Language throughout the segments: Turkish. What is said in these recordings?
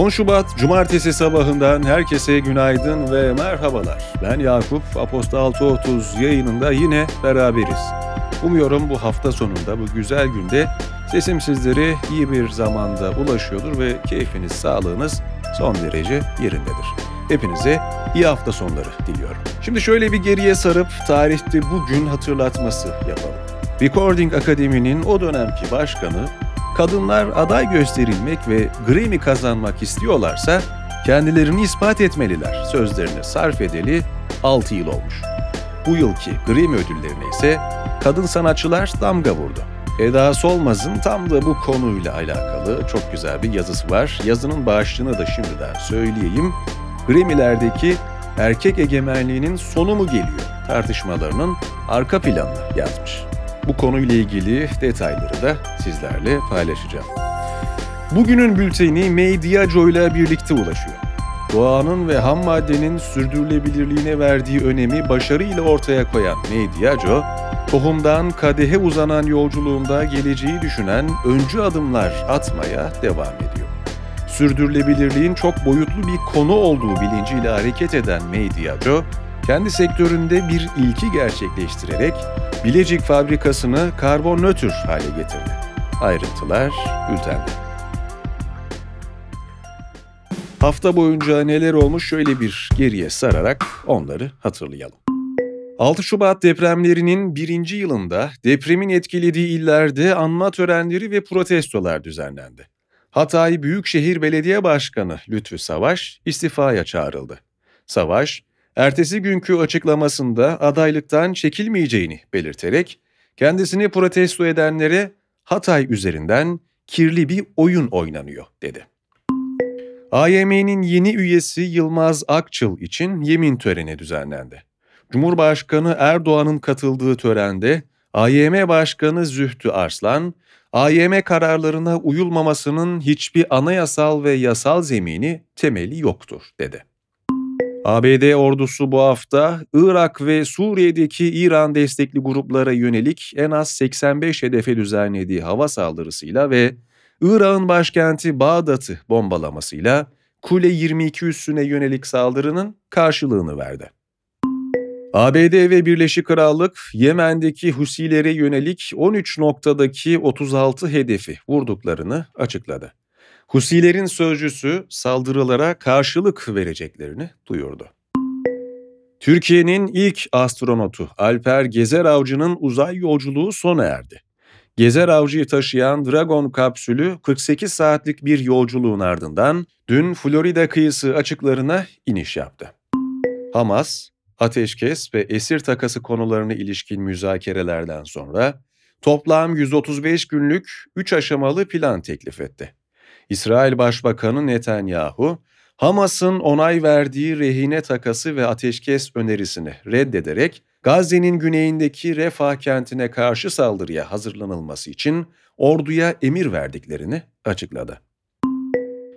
10 Şubat Cumartesi sabahından herkese günaydın ve merhabalar. Ben Yakup, Aposta 6.30 yayınında yine beraberiz. Umuyorum bu hafta sonunda, bu güzel günde sesim sizlere iyi bir zamanda ulaşıyordur ve keyfiniz, sağlığınız son derece yerindedir. Hepinize iyi hafta sonları diliyorum. Şimdi şöyle bir geriye sarıp tarihte bugün hatırlatması yapalım. Recording Akademi'nin o dönemki başkanı kadınlar aday gösterilmek ve Grammy kazanmak istiyorlarsa kendilerini ispat etmeliler sözlerini sarf edeli 6 yıl olmuş. Bu yılki Grammy ödüllerine ise kadın sanatçılar damga vurdu. Eda Solmaz'ın tam da bu konuyla alakalı çok güzel bir yazısı var. Yazının başlığını da şimdiden söyleyeyim. Grammy'lerdeki erkek egemenliğinin sonu mu geliyor tartışmalarının arka planını yazmış. Bu konuyla ilgili detayları da sizlerle paylaşacağım. Bugünün bülteni May Diageo ile birlikte ulaşıyor. Doğanın ve ham maddenin sürdürülebilirliğine verdiği önemi başarıyla ortaya koyan May Diageo, tohumdan kadehe uzanan yolculuğunda geleceği düşünen öncü adımlar atmaya devam ediyor. Sürdürülebilirliğin çok boyutlu bir konu olduğu bilinciyle hareket eden May Diageo, kendi sektöründe bir ilki gerçekleştirerek Bilecik fabrikasını karbon nötr hale getirdi. Ayrıntılar bültende. Hafta boyunca neler olmuş şöyle bir geriye sararak onları hatırlayalım. 6 Şubat depremlerinin birinci yılında depremin etkilediği illerde anma törenleri ve protestolar düzenlendi. Hatay Büyükşehir Belediye Başkanı Lütfü Savaş istifaya çağrıldı. Savaş, ertesi günkü açıklamasında adaylıktan çekilmeyeceğini belirterek kendisini protesto edenlere Hatay üzerinden kirli bir oyun oynanıyor dedi. AYM'nin yeni üyesi Yılmaz Akçıl için yemin töreni düzenlendi. Cumhurbaşkanı Erdoğan'ın katıldığı törende AYM Başkanı Zühtü Arslan, AYM kararlarına uyulmamasının hiçbir anayasal ve yasal zemini temeli yoktur dedi. ABD ordusu bu hafta Irak ve Suriye'deki İran destekli gruplara yönelik en az 85 hedefe düzenlediği hava saldırısıyla ve Irak'ın başkenti Bağdat'ı bombalamasıyla Kule 22 üssüne yönelik saldırının karşılığını verdi. ABD ve Birleşik Krallık Yemen'deki Husilere yönelik 13 noktadaki 36 hedefi vurduklarını açıkladı. Husilerin sözcüsü saldırılara karşılık vereceklerini duyurdu. Türkiye'nin ilk astronotu Alper Gezer Avcı'nın uzay yolculuğu sona erdi. Gezer Avcı'yı taşıyan Dragon kapsülü 48 saatlik bir yolculuğun ardından dün Florida kıyısı açıklarına iniş yaptı. Hamas, ateşkes ve esir takası konularına ilişkin müzakerelerden sonra toplam 135 günlük 3 aşamalı plan teklif etti. İsrail Başbakanı Netanyahu, Hamas'ın onay verdiği rehine takası ve ateşkes önerisini reddederek Gazze'nin güneyindeki Refah kentine karşı saldırıya hazırlanılması için orduya emir verdiklerini açıkladı.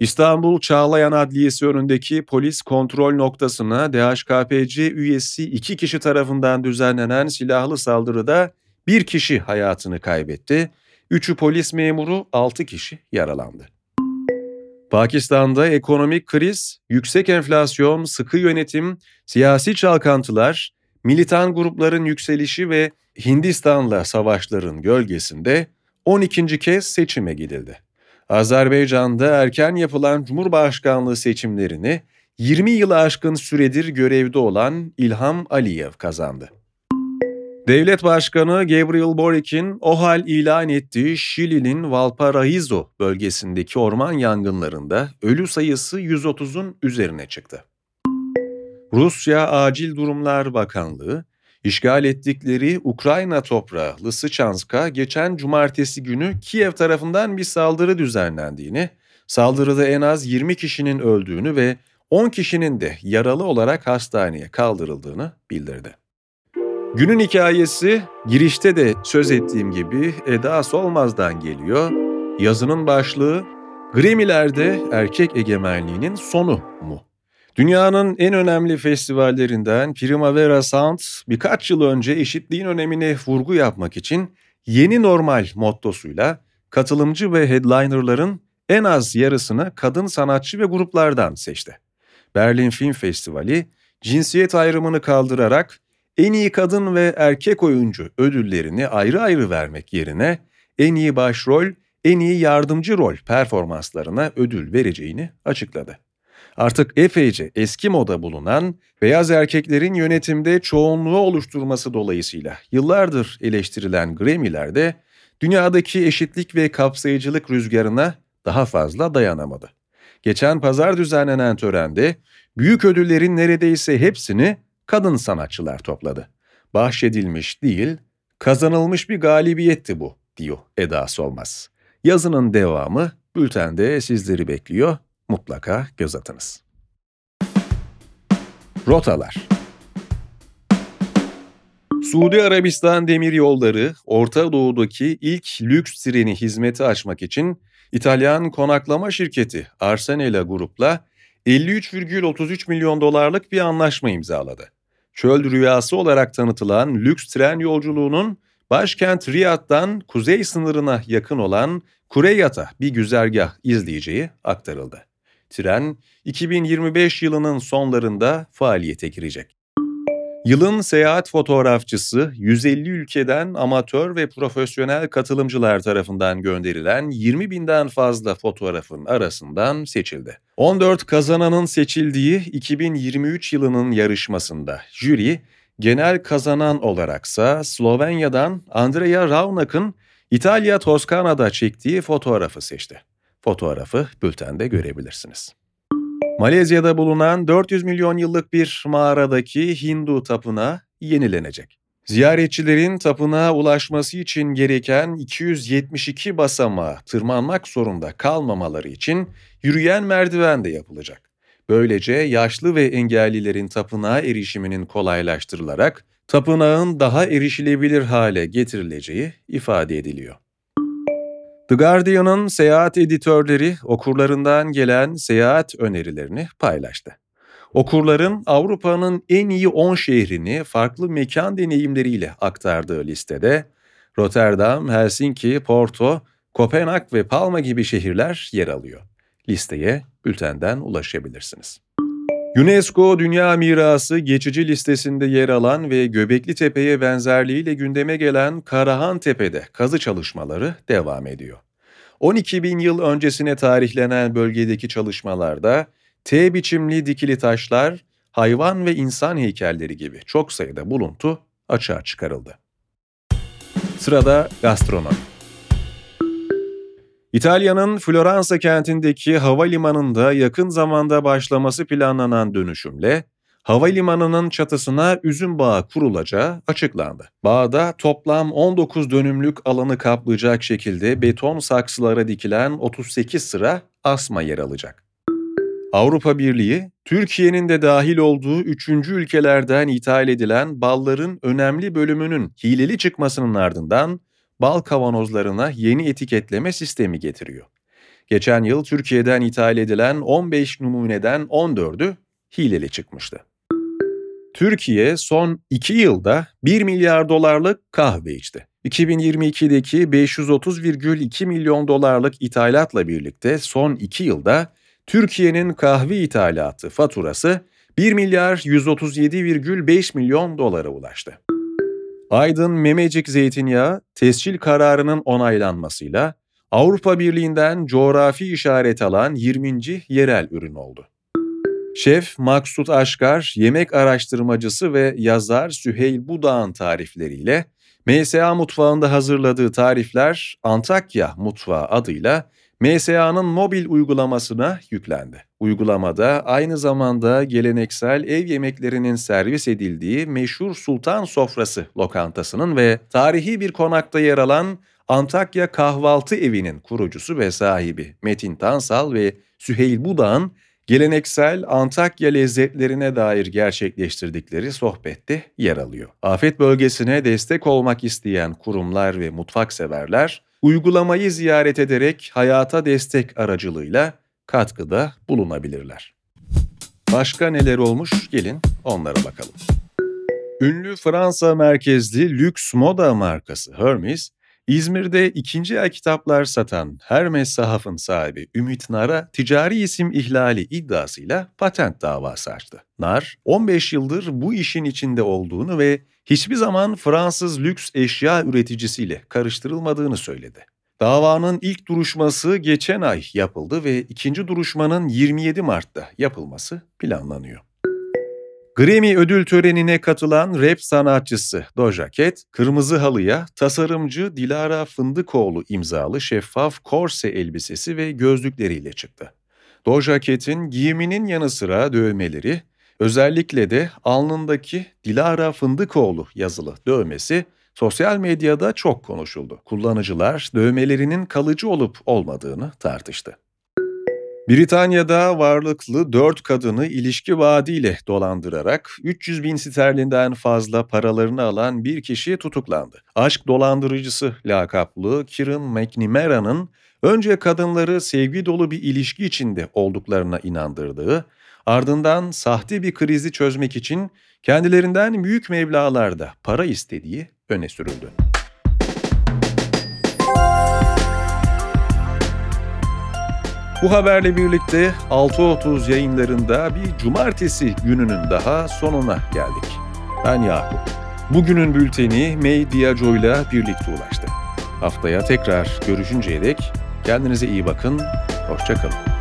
İstanbul Çağlayan Adliyesi önündeki polis kontrol noktasına DHKPC üyesi iki kişi tarafından düzenlenen silahlı saldırıda bir kişi hayatını kaybetti, üçü polis memuru, altı kişi yaralandı. Pakistan'da ekonomik kriz, yüksek enflasyon, sıkı yönetim, siyasi çalkantılar, militan grupların yükselişi ve Hindistan'la savaşların gölgesinde 12. kez seçime gidildi. Azerbaycan'da erken yapılan Cumhurbaşkanlığı seçimlerini 20 yılı aşkın süredir görevde olan İlham Aliyev kazandı. Devlet Başkanı Gabriel Borik'in OHAL ilan ettiği Şili'nin Valparaiso bölgesindeki orman yangınlarında ölü sayısı 130'un üzerine çıktı. Rusya Acil Durumlar Bakanlığı, işgal ettikleri Ukrayna toprağı Lısıçansk'a geçen cumartesi günü Kiev tarafından bir saldırı düzenlendiğini, saldırıda en az 20 kişinin öldüğünü ve 10 kişinin de yaralı olarak hastaneye kaldırıldığını bildirdi. Günün hikayesi girişte de söz ettiğim gibi Eda Solmaz'dan geliyor. Yazının başlığı Grammy'lerde erkek egemenliğinin sonu mu? Dünyanın en önemli festivallerinden Primavera Sound birkaç yıl önce eşitliğin önemine vurgu yapmak için yeni normal mottosuyla katılımcı ve headlinerların en az yarısını kadın sanatçı ve gruplardan seçti. Berlin Film Festivali cinsiyet ayrımını kaldırarak en iyi kadın ve erkek oyuncu ödüllerini ayrı ayrı vermek yerine en iyi başrol, en iyi yardımcı rol performanslarına ödül vereceğini açıkladı. Artık epeyce eski moda bulunan beyaz erkeklerin yönetimde çoğunluğu oluşturması dolayısıyla yıllardır eleştirilen Grammy'lerde dünyadaki eşitlik ve kapsayıcılık rüzgarına daha fazla dayanamadı. Geçen pazar düzenlenen törende büyük ödüllerin neredeyse hepsini kadın sanatçılar topladı. Bahşedilmiş değil, kazanılmış bir galibiyetti bu, diyor Eda Solmaz. Yazının devamı bültende sizleri bekliyor, mutlaka göz atınız. Rotalar Suudi Arabistan Demir Yolları, Orta Doğu'daki ilk lüks treni hizmeti açmak için İtalyan konaklama şirketi Arsenela Grup'la 53,33 milyon dolarlık bir anlaşma imzaladı. Çöl rüyası olarak tanıtılan lüks tren yolculuğunun başkent Riyad'dan kuzey sınırına yakın olan Kureyat'a bir güzergah izleyeceği aktarıldı. Tren 2025 yılının sonlarında faaliyete girecek. Yılın seyahat fotoğrafçısı 150 ülkeden amatör ve profesyonel katılımcılar tarafından gönderilen 20 binden fazla fotoğrafın arasından seçildi. 14 kazananın seçildiği 2023 yılının yarışmasında jüri genel kazanan olaraksa Slovenya'dan Andrea Raunak'ın İtalya Toskana'da çektiği fotoğrafı seçti. Fotoğrafı bültende görebilirsiniz. Malezya'da bulunan 400 milyon yıllık bir mağaradaki Hindu tapınağı yenilenecek. Ziyaretçilerin tapınağa ulaşması için gereken 272 basamağa tırmanmak zorunda kalmamaları için yürüyen merdiven de yapılacak. Böylece yaşlı ve engellilerin tapınağa erişiminin kolaylaştırılarak tapınağın daha erişilebilir hale getirileceği ifade ediliyor. The Guardian'ın seyahat editörleri okurlarından gelen seyahat önerilerini paylaştı. Okurların Avrupa'nın en iyi 10 şehrini farklı mekan deneyimleriyle aktardığı listede Rotterdam, Helsinki, Porto, Kopenhag ve Palma gibi şehirler yer alıyor. Listeye bültenden ulaşabilirsiniz. UNESCO Dünya Mirası geçici listesinde yer alan ve Göbekli Tepe'ye benzerliğiyle gündeme gelen Karahan Tepe'de kazı çalışmaları devam ediyor. 12 bin yıl öncesine tarihlenen bölgedeki çalışmalarda T biçimli dikili taşlar, hayvan ve insan heykelleri gibi çok sayıda buluntu açığa çıkarıldı. Sırada gastronomi. İtalya'nın Floransa kentindeki havalimanında yakın zamanda başlaması planlanan dönüşümle havalimanının çatısına üzüm bağı kurulacağı açıklandı. Bağda toplam 19 dönümlük alanı kaplayacak şekilde beton saksılara dikilen 38 sıra asma yer alacak. Avrupa Birliği, Türkiye'nin de dahil olduğu üçüncü ülkelerden ithal edilen balların önemli bölümünün hileli çıkmasının ardından bal kavanozlarına yeni etiketleme sistemi getiriyor. Geçen yıl Türkiye'den ithal edilen 15 numuneden 14'ü hileli çıkmıştı. Türkiye son 2 yılda 1 milyar dolarlık kahve içti. 2022'deki 530,2 milyon dolarlık ithalatla birlikte son 2 yılda Türkiye'nin kahve ithalatı faturası 1 milyar 137,5 milyon dolara ulaştı. Aydın Memecik zeytinyağı tescil kararının onaylanmasıyla Avrupa Birliği'nden coğrafi işaret alan 20. yerel ürün oldu. Şef Maksut Aşkar, yemek araştırmacısı ve yazar Süheyl Budağ'ın tarifleriyle MSA mutfağında hazırladığı tarifler Antakya Mutfağı adıyla MSA'nın mobil uygulamasına yüklendi. Uygulamada aynı zamanda geleneksel ev yemeklerinin servis edildiği meşhur Sultan Sofrası lokantasının ve tarihi bir konakta yer alan Antakya Kahvaltı Evi'nin kurucusu ve sahibi Metin Tansal ve Süheyl Budağ'ın geleneksel Antakya lezzetlerine dair gerçekleştirdikleri sohbette yer alıyor. Afet bölgesine destek olmak isteyen kurumlar ve mutfak severler uygulamayı ziyaret ederek hayata destek aracılığıyla katkıda bulunabilirler. Başka neler olmuş gelin onlara bakalım. Ünlü Fransa merkezli lüks moda markası Hermes, İzmir'de ikinci el kitaplar satan Hermes Sahaf'ın sahibi Ümit Nar'a ticari isim ihlali iddiasıyla patent davası açtı. Nar, 15 yıldır bu işin içinde olduğunu ve hiçbir zaman Fransız lüks eşya üreticisiyle karıştırılmadığını söyledi. Davanın ilk duruşması geçen ay yapıldı ve ikinci duruşmanın 27 Mart'ta yapılması planlanıyor. Grammy ödül törenine katılan rap sanatçısı Doja Cat, kırmızı halıya tasarımcı Dilara Fındıkoğlu imzalı şeffaf korse elbisesi ve gözlükleriyle çıktı. Doja Cat'in giyiminin yanı sıra dövmeleri, özellikle de alnındaki Dilara Fındıkoğlu yazılı dövmesi sosyal medyada çok konuşuldu. Kullanıcılar dövmelerinin kalıcı olup olmadığını tartıştı. Britanya'da varlıklı dört kadını ilişki vaadiyle dolandırarak 300 bin sterlinden fazla paralarını alan bir kişi tutuklandı. Aşk dolandırıcısı lakaplı Kieran McNamara'nın önce kadınları sevgi dolu bir ilişki içinde olduklarına inandırdığı, ardından sahte bir krizi çözmek için kendilerinden büyük meblalarda para istediği öne sürüldü. Bu haberle birlikte 6.30 yayınlarında bir cumartesi gününün daha sonuna geldik. Ben Yakup. Bugünün bülteni May Diaco ile birlikte ulaştı. Haftaya tekrar görüşünceye dek kendinize iyi bakın, hoşçakalın.